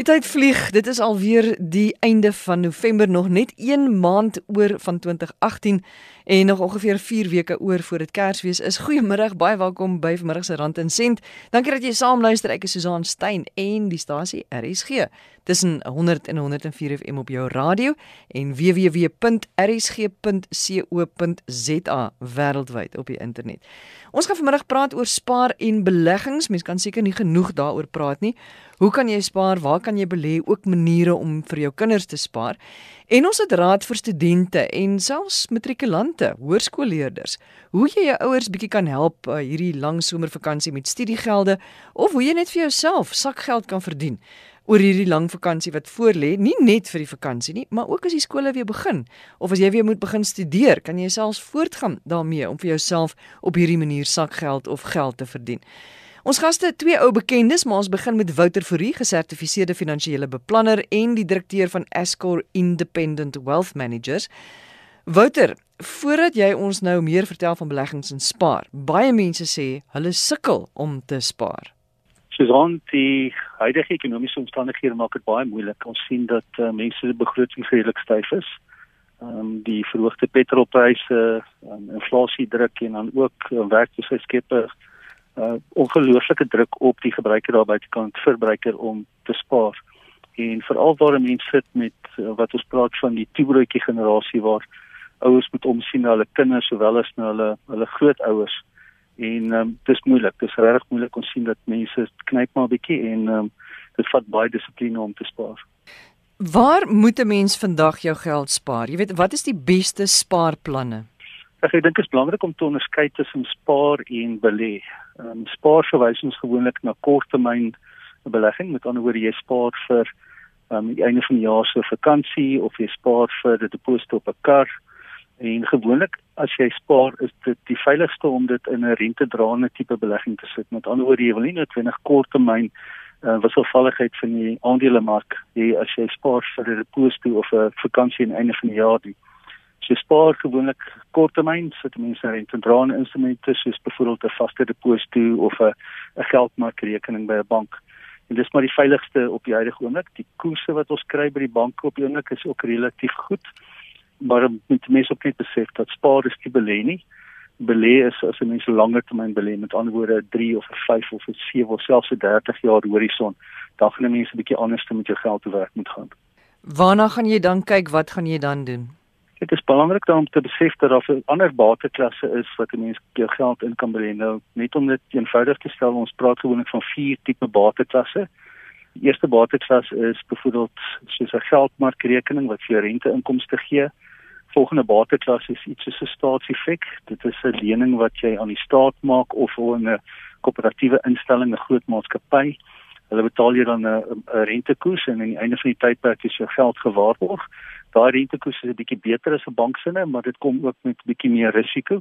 Die tyd vlieg. Dit is alweer die einde van November nog net 1 maand oor van 2018 en nog ongeveer 4 weke oor voor dit Kersfees is. Goeiemiddag, baie welkom by vanmiddag se Rand en Sent. Dankie dat jy saam luister. Ek is Susan Stein en die stasie RSG tussen 100 en 104 FM op jou radio en www.rsg.co.za wêreldwyd op die internet. Ons gaan vanmiddag praat oor spaar en beleggings. Mens kan seker nie genoeg daaroor praat nie. Hoe kan jy spaar? Waar kan jy belê? Ook maniere om vir jou kinders te spaar. En ons het raad vir studente en selfs matrikulante, hoërskoolleerders, hoe jy jou ouers bietjie kan help uh, hierdie lang somervakansie met studiegelde of hoe jy net vir jouself sakgeld kan verdien oor hierdie lang vakansie wat voorlê, nie net vir die vakansie nie, maar ook as die skole weer begin of as jy weer moet begin studeer, kan jy selfs voortgaan daarmee om vir jouself op hierdie manier sakgeld of geld te verdien. Ons gaste, twee ou bekendes, maar ons begin met Wouter Fourie, gesertifiseerde finansiële beplanner en die direkteur van Escor Independent Wealth Managers. Wouter, voordat jy ons nou meer vertel van beleggings en spaar, baie mense sê hulle sukkel om te spaar. Susan, die huidige ekonomiese omstandighede maak dit baie moeilik. Ons sien dat uh, mense se begroting redelik styf is. Ehm um, die verhoogde petrolpryse, um, inflasie druk en dan ook uh, werkloosheidsskeppe uh, ongelooflike druk op die gebruiker daar buitekant verbruiker om te spaar. En veral waar mense sit met wat ons praat van die toebroodjie generasie waar ouers moet omsien na hulle kinders sowel as na hulle hulle grootouers. En ehm um, dis moeilik. Dis regtig moeilik om sien dat mense knyp maar 'n bietjie en ehm um, dit vat baie dissipline om te spaar. Waar moet 'n mens vandag jou geld spaar? Jy weet, wat is die beste spaarplanne? Ek, ek dink dit is belangrik om te onderskei tussen spaar en belê. Ehm um, spaar verwys ons gewoonlik na korttermyn belegging, met ander woorde jy spaar vir ehm um, die einde van die jaar se vakansie of jy spaar vir 'n deposito op 'n kar. En gewoonlik as jy spaar, is dit die veiligste om dit in 'n rentedraende tipe belegging te sit. Met ander woorde, jy wil nie noodwendig korttermyn uh, wisselvalligheid van die aandelemark hê as jy spaar vir 'n deposito of 'n vakansie aan die einde van die jaar nie jy spaar gewoonlik korttermyn sit mense in tendrane instrumente soos byvoorbeeld 'n vaste deposito of 'n 'n geldmarkrekening by 'n bank. En dis maar die veiligste op die huidige oomblik. Die koerse wat ons kry by die banke op die oomblik is ook relatief goed. Maar met mense ook net besef dat spaar is nie belê nie. Belê is as 'n mens langer termyn belê, met ander woorde 3 of 5 of 7 of selfs 'n 30 jaar horison, dan gaan mense 'n bietjie anders met jou geld te werk moet gaan. Waarna gaan jy dan kyk? Wat gaan jy dan doen? Dit is belangrik om te besef dat daar 'n ander bateklasse is wat 'n mens jou geld in kan belê. Nou, net om dit eenvoudig te stel, ons praat gewoonlik van vier tipe bateklasse. Die eerste bateklas is byvoorbeeld soos 'n geldmarkrekening wat vir rente-inkomste gee. Volgende bateklas is iets soos 'n staatseffek. Dit is 'n lening wat jy aan die staat maak of aan 'n koöperatiewe instelling, 'n groot maatskappy. Hulle betaal jy dan 'n rentekoers en aan die einde van die tydperk is jou geld gewaarborg daai rentekoers is 'n bietjie beter as 'n banksinne, maar dit kom ook met 'n bietjie meer risiko.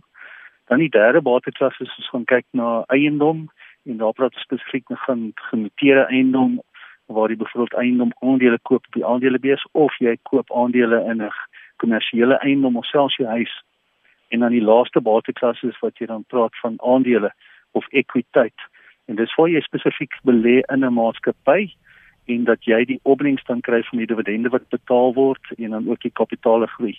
Dan die derde bateklas is ons gaan kyk na eiendom en daar praat spesifiek van genoteerde eiendom waar jy byvoorbeeld eiendom aandele koop op die aandelebeurs of jy koop aandele in 'n kommersiële eiendom of selfs jou huis. En dan die laaste bateklas is wat jy dan praat van aandele of ekwiteit. En dis waar jy spesifiek belê in 'n maatskappy en dat jy die opbrengs dan kry van die dividende wat betaal word en dan ook die kapitaal groei.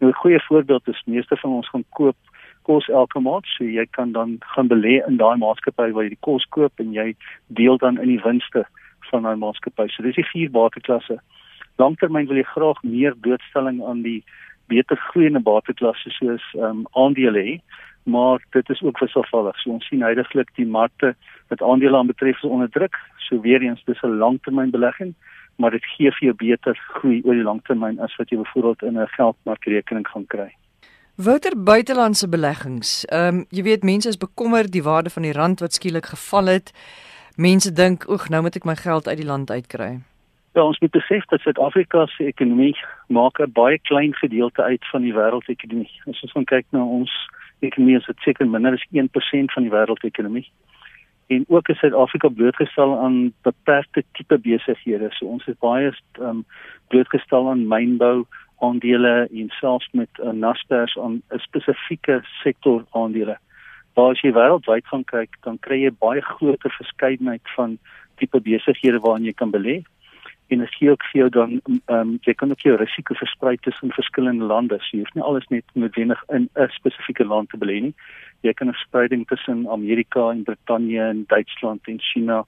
Nou 'n goeie voorbeeld is meeste van ons gaan koop kos elke maand, so jy kan dan gaan belê in daai maatskappy waar jy die kos koop en jy deel dan in die winste van daai maatskappy. So dis die vier bateklasse. Langtermyn wil jy graag meer blootstelling aan die beter groeiende bateklasse soos ehm um, aandele hê maar dit is ook wisselvallig. So ons sien heidaglik die markte wat aandele aanbetref is onder druk. So weer eens dis 'n langtermynbelegging, maar dit gee vir jou beter groei oor die langtermyn as wat jy byvoorbeeld in 'n geldmarkrekening gaan kry. Wouter buitelandse beleggings. Ehm um, jy weet mense is bekommerd die waarde van die rand wat skielik geval het. Mense dink, "Oeg, nou moet ek my geld uit die land uitkry." Ja, ons moet besef dat Suid-Afrika se ekonomie maak 'n baie klein gedeelte uit van die wêreldekonomie. As ons gaan kyk na ons ekonomie is dit seker minder as 1% van die wêreldekonomie. En ook is Suid-Afrika blootgestel aan beperkte tipe besighede. So ons is baie um, blootgestel aan mynbou aandele en selfs met 'n uh, Naspers aan 'n spesifieke sektor aandele. Waar as jy wêreldwyd gaan kyk, dan kry jy baie groter verskeidenheid van tipe besighede waarin jy kan belê. En dit gee ook vir jou dan ehm um, jy kan ook jou risiko versprei tussen verskillende lande. So jy hoef nie alles net noodwendig in 'n spesifieke land te belê nie. Jy kan 'n spreiding tussen Amerika en Brittanje en Duitsland en China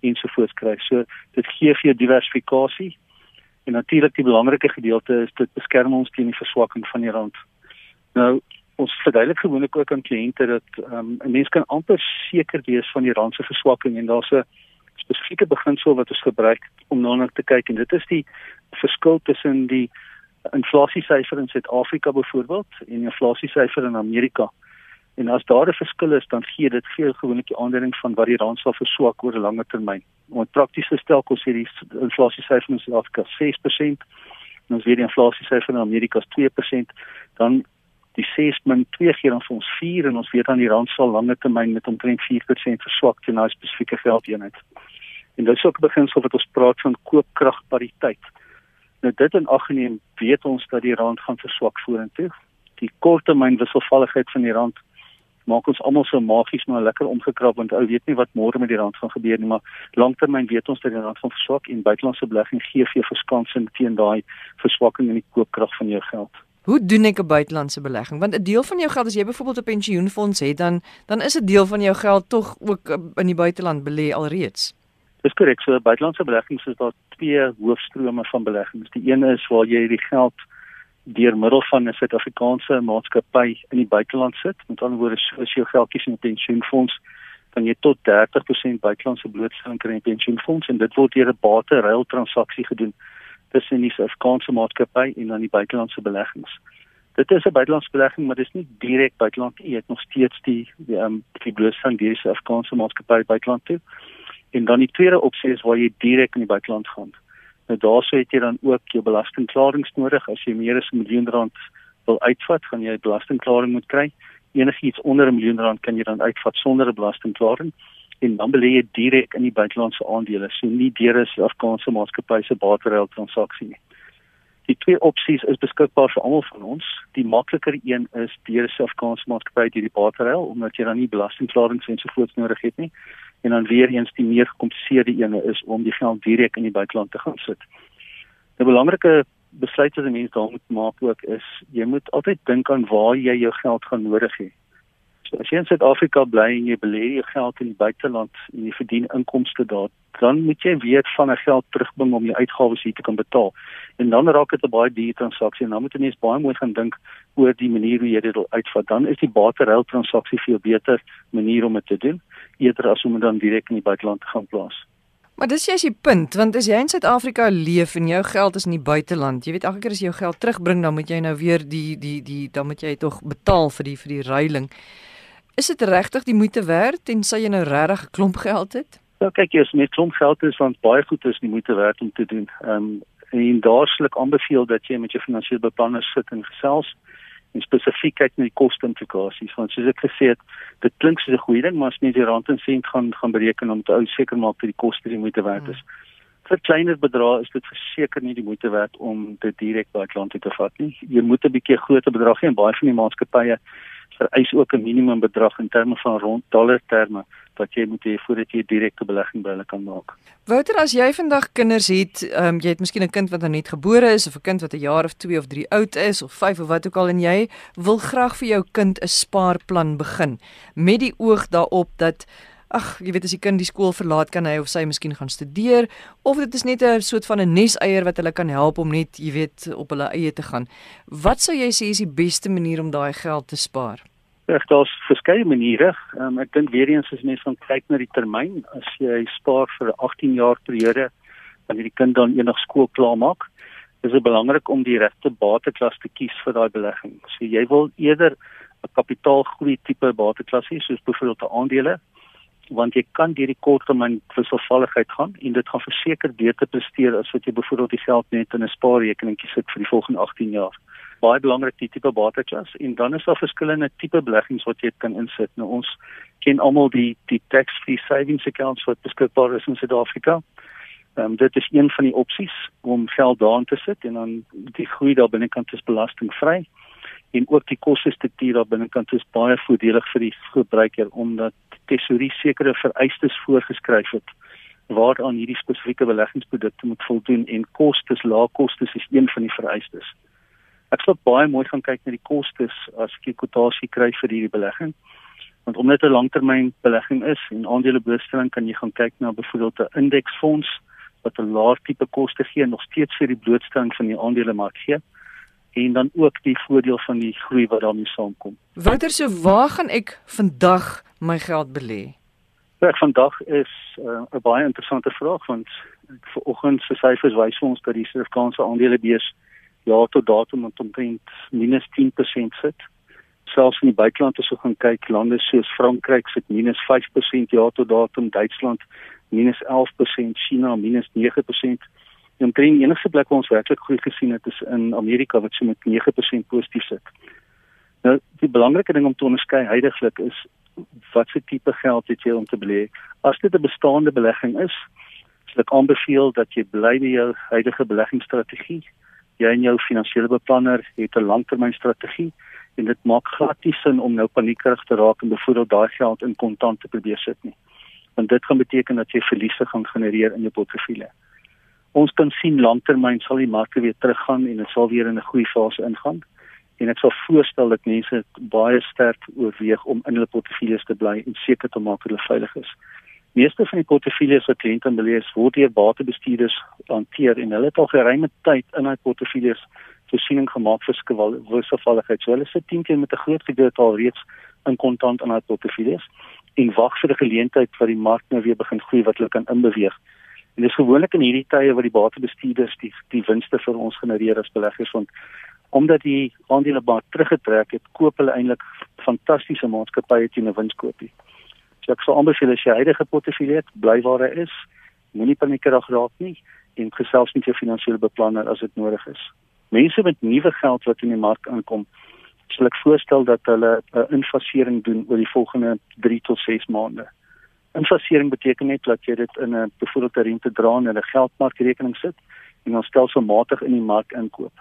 ensovoorts kry. So dit gee vir jou diversifikasie. En natuurlik die belangrike gedeelte is dit beskerm ons teen die verswakking van die rand. Nou ons verduidelik gewoonlik ook aan kliënte dat ehm um, 'n mens kan amper seker wees van die rand se verswakking en daar's 'n spesifieke beginsel wat ons gebruik om daarna te kyk en dit is die verskil tussen die inflasiesyfer in Suid-Afrika byvoorbeeld en die inflasiesyfer in Amerika. En as daar 'n verskil is, dan gee dit veel gewoonlik die aandering van wat die rand sal verswak oor 'n langer termyn. Om prakties te stel, kos hierdie inflasiesyfer in Suid-Afrika 6% en ons weet die inflasiesyfer in Amerika is 2%, dan die 6 min 2 gee dan vir ons 4 en ons weet dan die rand sal langer termyn met omtrent 4% verswak teen 'n spesifieke geldeenheid. En dit is ook 'n beginsel wat ons praat van koopkragpariteit. Nou dit in ag geneem, weet ons dat die rand gaan verswak vorentoe. Die korttermyn wisselvalligheid van die rand maak ons almal so magies maar lekker omgekrap want ou weet nie wat môre met die rand gaan gebeur nie, maar langtermyn weet ons dat die rand gaan verswak en buitelandse belegging gee vir verskansing teen daai verswakking in die koopkrag van jou geld. Hoe doen ek 'n buitelandse belegging? Want 'n deel van jou geld as jy byvoorbeeld 'n pensioenfonds het, dan dan is 'n deel van jou geld tog ook uh, in die buiteland belê alreeds. Dis korrek. So buitelandse beleggings is daar twee hoofstrome van beleggings. Die een is waar jy die geld deur middel van 'n Suid-Afrikaanse maatskappy in die buiteland sit. Met ander woorde, soos jou geldjies in 'n pensioenfonds, kan jy tot 30% buitelandse blootstelling kry in pensioenfonds en dit word deur 'n bate-ruil transaksie gedoen tussen die Suid-Afrikaanse maatskappy en dan die buitelandse beleggings. Dit is 'n buitelandse belegging, maar dit is nie direk buiteland nie. Jy het nog steeds die die um, die blootstelling deur die Suid-Afrikaanse maatskappy buiteland toe. En dan die tweede opsie is waar jy direk in die buiteland gaan. Nou daarso het jy dan ook jou belastingklarings nodig. As jy meer as 'n miljoen rand wil uitvat, gaan jy 'n belastingklaring moet kry. Enigiets onder 'n miljoen rand kan jy dan uitvat sonder 'n belastingklaring en dan belê jy direk in die buitelandse aandele, so nie deur 'n Afghaanse maatskappy se bateruil transaksie nie. Die twee opsies is beskikbaar vir almal van ons. Die makliker een is deur 'n Afghaanse maatskappy deur die bateruil omdat jy dan nie belastingklarings ensovoorts nodig het nie. En dan weer eens die meer gekompliseerde een is om die geld direk in die buiteland te gaan sit. 'n Belangrike besluit wat 'n mens daar moet maak ook is jy moet altyd dink aan waar jy jou geld gaan nodig hê. So as jy in Suid-Afrika bly en jy belê jou geld in die buiteland en jy verdien inkomste daar, dan moet jy weet van 'n geld terugbring om jou uitgawes hier te kan betaal. En dan raak dit 'n baie duur transaksie en dan moet jy net baie mooi gaan dink oor die manier hoe jy dit wil uitvat. Dan is die bateruil transaksie veel beter manier om dit te doen eerder as om dit dan direk in die buiteland te gaan plaas. Maar dis jy's die punt, want as jy in Suid-Afrika leef en jou geld is in die buiteland, jy weet elke keer as jy jou geld terugbring, dan moet jy nou weer die die die dan moet jy tog betaal vir die vir die ruiling. Is dit regtig die moeite werd en sê jy nou regtig 'n klomp geld het? Nou kyk jy, as jy 'n klomp geld het, want baie goed is die moeite werd om te doen. Ehm um, en daarslik aanbeveel dat jy met jou finansiële beplanner sit en gesels en spesifiek kyk na die koste-implikasies want soos ek gesê het, dit klink soos 'n goeie ding, maar as jy die rand en sent gaan gaan bereken om te ou seker maak dat die koste die moeite werd is. Hmm. Vir kleiner bedrae is dit verseker nie die moeite werd om dit direk by 'n klant te vat nie. Jy moet 'n bietjie groter bedrag hê en baie van die maatskappye vereis ook 'n minimum bedrag in terme van rond dollar terme wat jy moet hê voordat jy 'n direkte belegging by hulle kan maak. Wouter, as jy vandag kinders het, um, jy het miskien 'n kind wat nou net gebore is of 'n kind wat 'n jaar of 2 of 3 oud is of 5 of wat ook al en jy wil graag vir jou kind 'n spaarplan begin met die oog daarop dat Ag, jy weet as die kind die skool verlaat kan hy of sy miskien gaan studeer of dit is net 'n soort van 'n neseier wat hulle kan help om net, jy weet, op hulle eie te gaan. Wat sou jy sê is die beste manier om daai geld te spaar? Ek daar's verskeie maniere. Um, ek dink weer eens as mens van kyk na die termyn, as jy spaar vir 'n 18 jaar periode wanneer die kind dan eendag skool klaar maak, is dit belangrik om die regte bateklas te kies vir daai belegging. So jy wil eerder 'n kapitaalgroei tipe bateklas hê, soos byvoorbeeld aandele, want jy kan deur die korttermyn wisselvalligheid gaan en dit gaan verseker beter presteer as wat jy byvoorbeeld die geld net in 'n spaarrekeningkie sit vir die volgende 18 jaar baie belangrik die tipe bateklas en dan is daar verskillende tipe beleggings wat jy kan insit. Nou ons ken almal die die tax-free savings accounts wat beskikbaar is in Suid-Afrika. Ehm um, dit is een van die opsies om geld daarin te sit en dan die groei daar binnekant is belastingvry en ook die kostestruktuur daar binnekant is baie voordelig vir die gebruiker omdat tesourie sekere vereistes voorgeskryf het waaraan hierdie spesifieke beleggingsprodukte moet voldoen en kostes, lae kostes is een van die vereistes. Ek sal baie mooi gaan kyk na die kostes as ek 'n kwotasie kry vir hierdie belegging. Want omdat dit 'n langtermyn belegging is en aandele blootstelling kan jy gaan kyk na byvoorbeeld 'n indeksfonds wat 'n laer tipe koste gee en nog steeds vir die blootstelling van die aandelemark gee en dan ook die voordeel van die groei wat daarmee saamkom. Wouter, so waar gaan ek vandag my geld belê? Ek vandag is uh, 'n baie interessante vraag want vanoggend se syfers wys ons dat die Suid-Afrikaanse aandelebeurs jaar tot datum omtrent minus 10% sit. Selfs in die buiteland as ons gaan kyk, lande soos Frankryk sit minus 5% jaar tot datum, Duitsland minus 11%, China minus 9%. En omtrent enigste plek waar ons werklik groei gesien het is in Amerika wat so met 9% positief sit. Nou, die belangrike ding om te onderskei heidaglik is wat vir tipe geld het jy om te belê? As dit 'n bestaande belegging is, sal ek aanbeveel dat jy bly by jou huidige beleggingsstrategie. Jy en jou finansiële beplanner het 'n langtermynstrategie en dit maak glad nie sin om nou paniekerig te raak en byvoorbeeld daai geld in kontant te probeer sit nie. Want dit gaan beteken dat jy verliese gaan genereer in jou portefeulje. Ons kan sien langtermyn sal die markte weer teruggaan en dit sal weer in 'n goeie fase ingaan en ek sal voorstel dat mense baie sterk oorweeg om in hulle portefeuilles te bly en seker te maak dat hulle veilig is. Meeste van die portefeuilles wat kliënte belees word deur batebestuurders hanteer en hulle het al geruime tyd in hulle portefeuilles voorsiening gemaak vir wisselvalligheid. So hulle sit 10 keer met 'n groot gedeelte al reeds in kontant in hulle portefeuilles en wag vir 'n geleentheid wat die mark nou weer begin groei wat hulle kan inbeweeg. En dis gewoonlik in hierdie tye wat die batebestuurders die die winste vir ons genereer as beleggers want omdat die aandele baie teruggetrek het, koop hulle eintlik fantastiese maatskappye teen 'n winskoopie. So ek sal aanbeveel as jy huidige portefeulje bly waar hy is. Moenie paniekerig raak nie en gesels met jou finansiële beplanner as dit nodig is. Mense met nuwe geld wat in die mark aankom, sal ek voorstel dat hulle 'n infasering doen oor die volgende 3 tot 6 maande. Infasering beteken net dat jy dit in 'n byvoorbeeld 'n rente dra en 'n geldmarkrekening sit en dan stelselmatig in die mark inkoop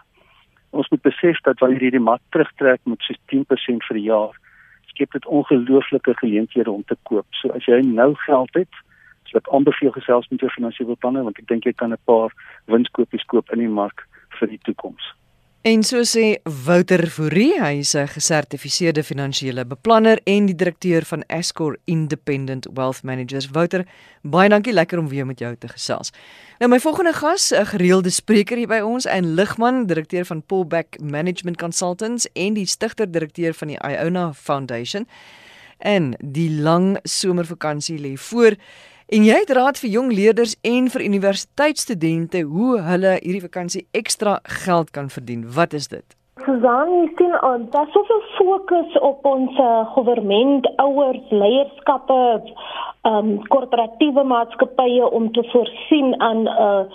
ons moet besef dat wanneer jy die mark terugtrek met so 10% vir die jaar, skep dit ongelooflike geleenthede om te koop. So as jy nou geld het, sal ek aanbeveel gesels met jou finansiële beplanner want ek dink jy kan 'n paar winskoopies koop in die mark vir die toekoms. En so sê Wouter Fourie, hy is 'n gesertifiseerde finansiële beplanner en die direkteur van Escor Independent Wealth Managers. Wouter, baie dankie, lekker om weer met jou te gesels. Nou my volgende gas, 'n gereelde spreker hier by ons, en Ligman, direkteur van Pullback Management Consultants en die stigter-direkteur van die Iona Foundation. En die lang somervakansie lê voor. En jy het raad vir jong leerders en vir universiteitsstudente hoe hulle hierdie vakansie ekstra geld kan verdien. Wat is dit? Susan, jy sien ons daar soveel fokus op ons regering, ouers, leierskappe, ehm um, korporatiewe maatskappye om te voorsien aan 'n uh, eh,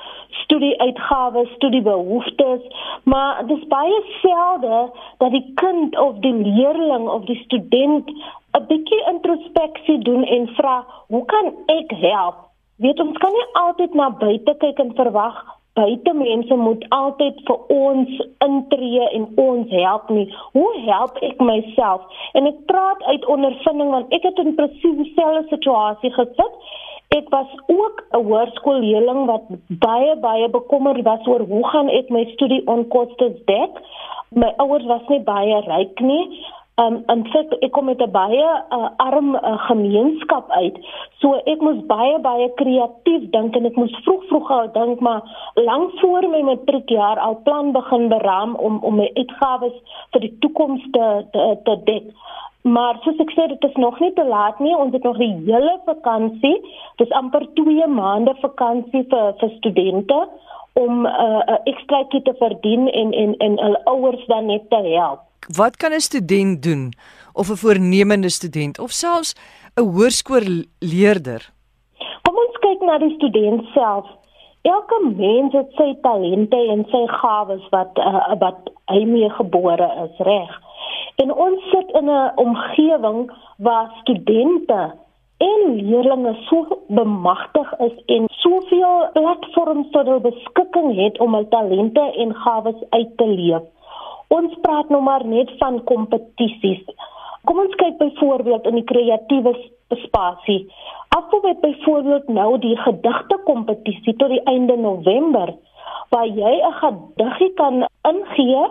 studieuitgawes, studiebehoeftes, maar dit is baie selde dat die kind of die leerling of die student 'n bietjie introspeksie doen en vra, "Hoe kan ek help?" Weet ons kan nie altyd na buite kyk en verwag buite mense moet altyd vir ons intree en ons help nie. Hoe help ek myself? En ek praat uit ondervinding want ek het in presies dieselfde situasie gesit. Ek was ook 'n hoërskoolleerling wat baie baie bekommerd was oor hoe gaan ek my studie onkoste dek? My ouers was nie baie ryk nie. Um en feit ek kom met 'n baie uh, arm uh, gemeenskap uit. So ek moes baie baie kreatief dink en ek moes vroeg vroeg al dink maar lank voor my matriekjaar al plan begin beraam om om my uitgawes vir die toekoms te, te te dek. Maar soos ek sê dit is nog nie te laat nie. Ons het nog die hele vakansie. Dis amper 2 maande vakansie vir vir studente om 'n uh, uh, ekstra te verdien en en en hulle ouers dan net te help wat kan 'n student doen of 'n voornemende student of selfs 'n hoërskoolleerder? Kom ons kyk na die student self. Elke mens het sy talente en sy gawes wat uh, wat hy mee gebore is, reg? En ons sit in 'n omgewing waar studente en leerders so bemagtig is en soveel platforms tot hul beskikking het om hul talente en gawes uit te leef. Ons praat nou maar net van kompetisies. Kom ons kyk byvoorbeeld in die kreatiewe spasie. Afkom het byvoorbeeld nou die gedigte kompetisie tot die einde November waar jy 'n gediggie kan ingee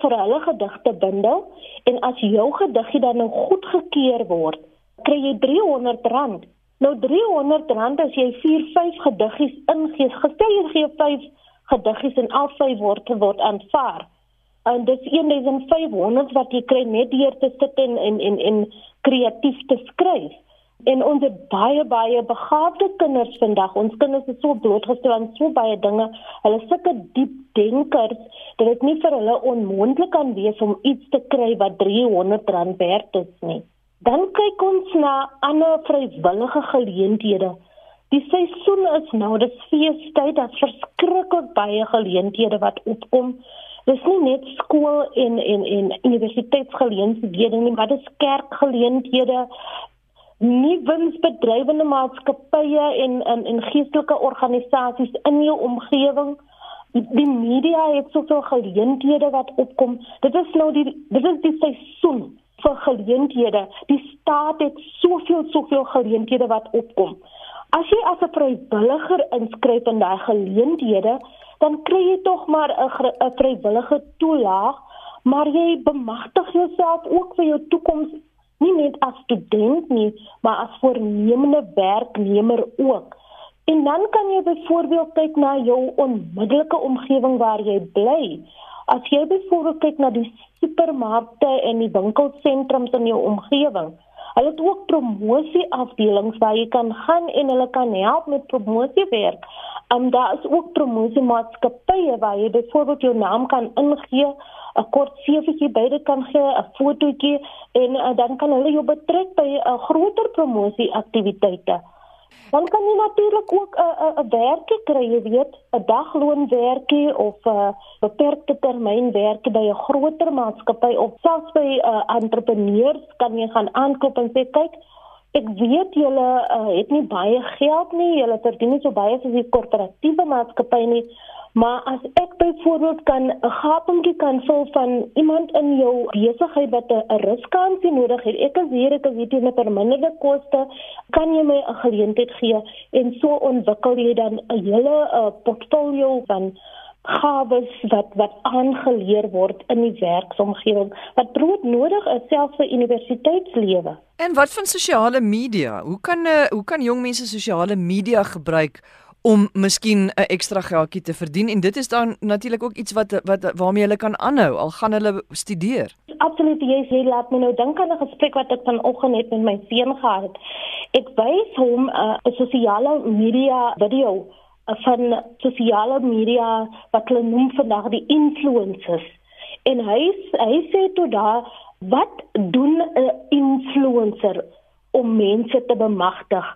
vir hulle gedigte bundel en as jou gediggie dan nou goedgekeur word, kry jy R300. Nou R300 as jy 4, 5 gediggies ingee, gestel jy gee 5 gediggies en al 5 word word aanvaar en dit is 1500 wat jy kry net deur te sit en en en, en kreatief te skryf. En ons het baie baie begaafde kinders vandag. Ons kinders is so blootgestel aan so baie dinge. Hulle is sulke diep denkers dat dit nie vir hulle onmoontlik kan wees om iets te kry wat R300 werd is nie. Dan kyk ons na ander vrywillige geleenthede. Die seisoen is nou, dit is feestyd, daar's verskriklik baie geleenthede wat opkom. Dis nie net skool en en en universiteitsgeleenthede nie, maar dis kerkgeleenthede, nie winsbedrywende maatskappye en en en geestelike organisasies in jou omgewing. Die media het soveel geleenthede wat opkom. Dit is nou die dit is die seisoen vir geleenthede. Die staat het soveel soveel geleenthede wat opkom. As jy as 'n vrywilliger inskryf in daai geleenthede, dan kry jy tog maar 'n vrywillige toelaag, maar jy bemagtig jouself ook vir jou toekoms nie net as student nie, maar as voornemende werknemer ook. En dan kan jy byvoorbeeld kyk na jou onmiddellike omgewing waar jy bly. As jy byvoorbeeld kyk na die supermarkte en die winkelsentrums in jou omgewing, Hulle het ook promosie afdelings waar jy kan gaan en hulle kan help met promosiewerk. Um daar is ook promosie maatskappye waar jy byvoorbeeld jou naam kan ingee, 'n kort CV'tjie by dit kan gee, 'n fotootjie en uh, dan kan hulle jou betrek by 'n uh, groter promosie aktiwiteite. Dan kan jy natuurlik ook 'n uh, 'n uh, werkie kry, jy weet, 'n dagloonwerkie of 'n uh, beperkte termyn werkie by 'n groter maatskappy of selfs by 'n uh, entrepreneurs kan jy gaan aanklop en sê kyk, ek weet julle uh, het nie baie geld nie, julle verdien nie so baie soos die korporatiewe maatskappy nie, Maar as ek byvoorbeeld kan 'n gapentjie kan vul van iemand in jou besigheid wat 'n riskansie nodig het. Ek is hier, ek is hier teen 'n verminderde koste, kan jy my 'n geleentheid gee en so ontwikkel jy dan 'n hele uh, portfolio van gawes wat wat aangeleer word in die werksomgewing wat brood nodig is selfs vir universiteitslewe. En wat van sosiale media? Hoe kan uh, hoe kan jong mense sosiale media gebruik om miskien 'n ekstra geldjie te verdien en dit is dan natuurlik ook iets wat wat waarmee hulle kan aanhou al gaan hulle studeer. Absoluut, jy sê laat my nou dink aan 'n gesprek wat ek vanoggend het met my seun gehad. Ek wys hom uh, 'n uh, sosiale media video uh, van sosiale media wat hulle noem vandag die influencers. En hy hy sê toe daar wat doen 'n influencer om mense te bemagtig?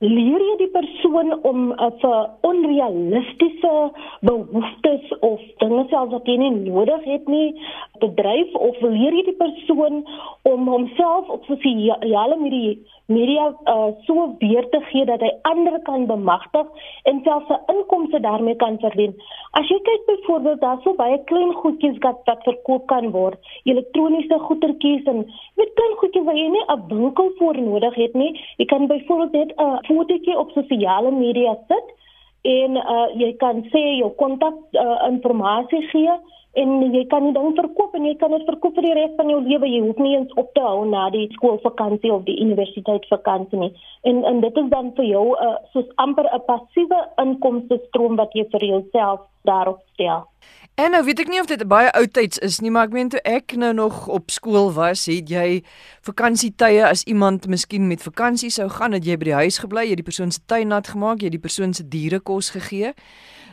Leer jy die persoon om uh, vir onrealistiese behoeftes of dinge selfs wat jy nie nodig het nie te dryf of leer jy die persoon om homself op sosiale media media uh, so weer te gee dat hy ander kan bemagtig en selfs sy inkomste daarmee kan verdien. As jy kyk byvoorbeeld daar so baie klein goedjies wat wat verkoop kan word, elektroniese goedertjies en weet klein goedjies wat jy nie 'n winkel voor nodig het nie. Jy kan byvoorbeeld net 'n fotootjie op sosiale media sit en uh, jy kan sê jou kontak uh, inligting gee en jy kan dit dan verkoop en jy kan dit verkoop vir die res van jou lewe. Jy hoef nie eens op te hou na die skoolvakansie of die universiteitsvakansie nie. En en dit is dan vir jou 'n uh, soos amper 'n passiewe inkomste stroom wat jy vir jouself daarop stel. En nou weet ek nie of dit baie oudtyds is nie, maar ek meen toe ek nou nog op skool was, het jy vakansietye as iemand miskien met vakansie sou gaan, het jy by die huis gebly, jy die persoon se tuin nat gemaak, jy die persoon se diere kos gegee.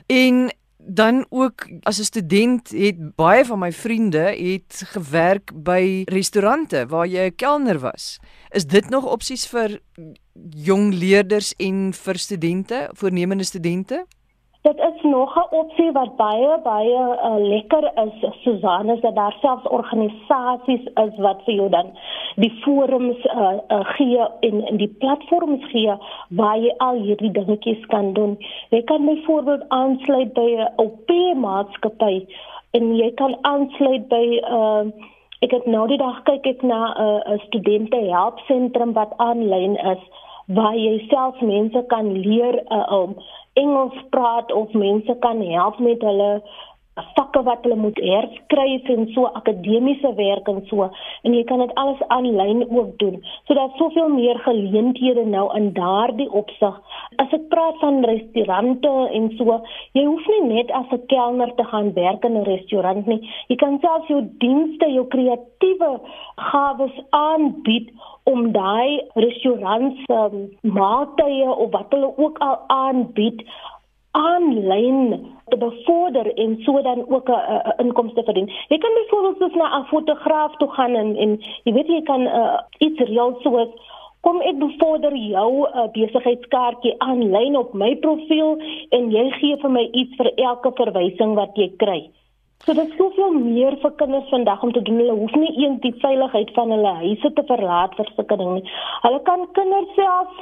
En dan ook as 'n student het baie van my vriende het gewerk by restaurante waar jy 'n kelner was. Is dit nog opsies vir jong leerders en vir studente, voornemende studente? Dit is nog 'n opsie wat baie baie uh, lekker is. Susan is dat daar selfs organisasies is wat vir jou dan die forums uh, uh, gee en, en die platforms gee waar jy al hierdie dingetjies kan doen. Jy kan byvoorbeeld aansluit by 'n OP maatskappy en jy kan aansluit by 'n uh, Ek het nou die dag kyk ek na 'n uh, studente helpsentrum wat aanlyn is waar jy self mense kan leer uh, om Engels praat of mense kan help met hulle vakke wat hulle moet herskryf en so akademiese werk en so en jy kan dit alles aanlyn ook doen. So daar's soveel meer geleenthede nou in daardie opsig. As ek praat van restaurante en so, jy hoef nie net as 'n kelner te gaan werk in 'n restaurant nie. Jy kan self jou dienste, jou kreatiewe gawes aanbied om daai restaurants um, maaltye of wat hulle ook al aanbied aanlyn te bevorder en so dan ook 'n inkomste verdien. Jy kan byvoorbeeld soos na 'n fotograaf toe gaan en en jy weet jy kan uh, iets reël soos kom ek bevorder jou uh, besigheidskaartjie aanlyn op my profiel en jy gee vir my iets vir elke verwysing wat jy kry. So dit is soveel meer vir kinders vandag om te doen. Hulle hoef nie eens die veiligheid van hulle huise te verlaat vir sulke dinge nie. Hulle kan kinders self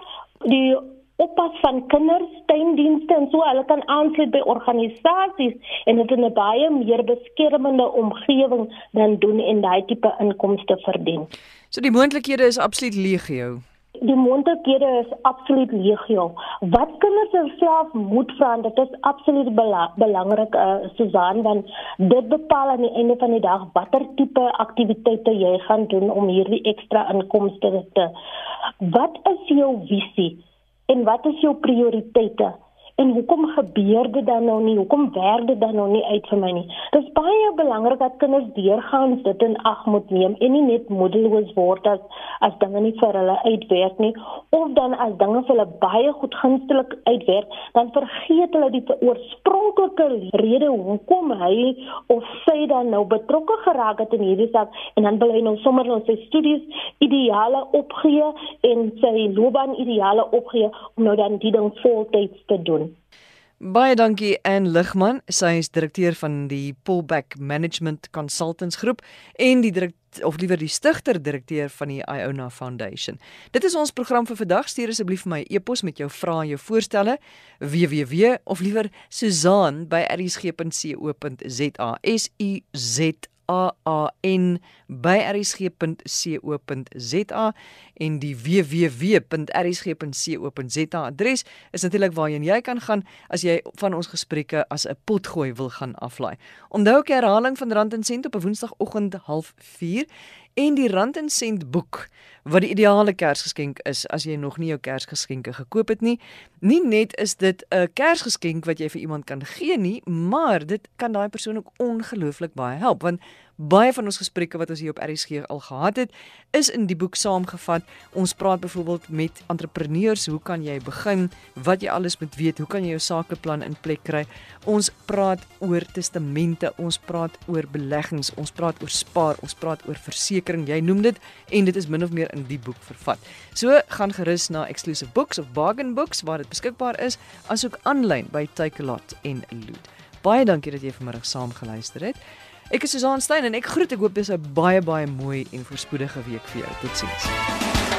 die oppas van kinders, tuindienste en so hulle kan aansluit by organisasies en dit in 'n baie meer beskermende omgewing dan doen en daai tipe inkomste verdien. So die moontlikhede is absoluut legio. Die moontlikhede is absoluut legio. Wat kinders self moet vra, dit is absoluut bela belangrik uh, Susan want dit bepaal aan die einde van die dag watter tipe aktiwiteite jy gaan doen om hierdie ekstra inkomste te Wat is jou visie? en wat is jou prioriteite? En hoekom gebeur dit dan nou nie? Hoekom werk dit dan nou nie uit vir my nie? Dit is baie belangrik dat kinders deurgaans dit in ag moet neem en nie net moedeloos word as as dinge nie vir hulle uitwerk nie of dan as dinge vir hulle baie goed gunstelik uitwerk, dan vergeet hulle die oorspronklike rede hoekom hy of sy dan nou betrokke geraak het in hierdie saak en dan wil hy nou sommer nou sy studies ideale opgee en sy loopbaan ideale opgee om nou dan die ding voltyds te doen. Baie dankie Ann Ligman, sy is direkteur van die Pullback Management Consultants groep en die of liewer die stigter direkteur van die Iona Foundation. Dit is ons program vir vandag. Stuur asseblief vir my e-pos met jou vrae en jou voorstelle www of liewer Susan by rsg.co.za. S U Z aan by rsg.co.za en die www.rsg.co.za adres is natuurlik waarheen jy kan gaan as jy van ons gesprekke as 'n potgooi wil gaan aflaai. Onthou ek herhaling van Rand en Sent op 'n Woensdagoggend 04:30 en die Rand en Sent boek wat die ideale Kersgeskenk is as jy nog nie jou Kersgeskenke gekoop het nie. Nie net is dit 'n Kersgeskenk wat jy vir iemand kan gee nie, maar dit kan daai persoon ook ongelooflik baie help want baie van ons gesprekke wat ons hier op RSG al gehad het, is in die boek saamgevat. Ons praat byvoorbeeld met entrepreneurs, hoe kan jy begin? Wat jy alles moet weet, hoe kan jy jou sakeplan in plek kry? Ons praat oor testamente, ons praat oor beleggings, ons praat oor spaar, ons praat oor versekerings. Jy noem dit en dit is min of meer in die boek vervat. So gaan gerus na Exclusive Books of Bargain Books waar dit beskikbaar is, asook aanlyn by Takealot en Loot. Baie dankie dat jy vanmiddag saam geluister het. Ek is Susan Stein en ek groet ek hoop dis 'n baie baie mooi en voorspoedige week vir jou. Totsiens.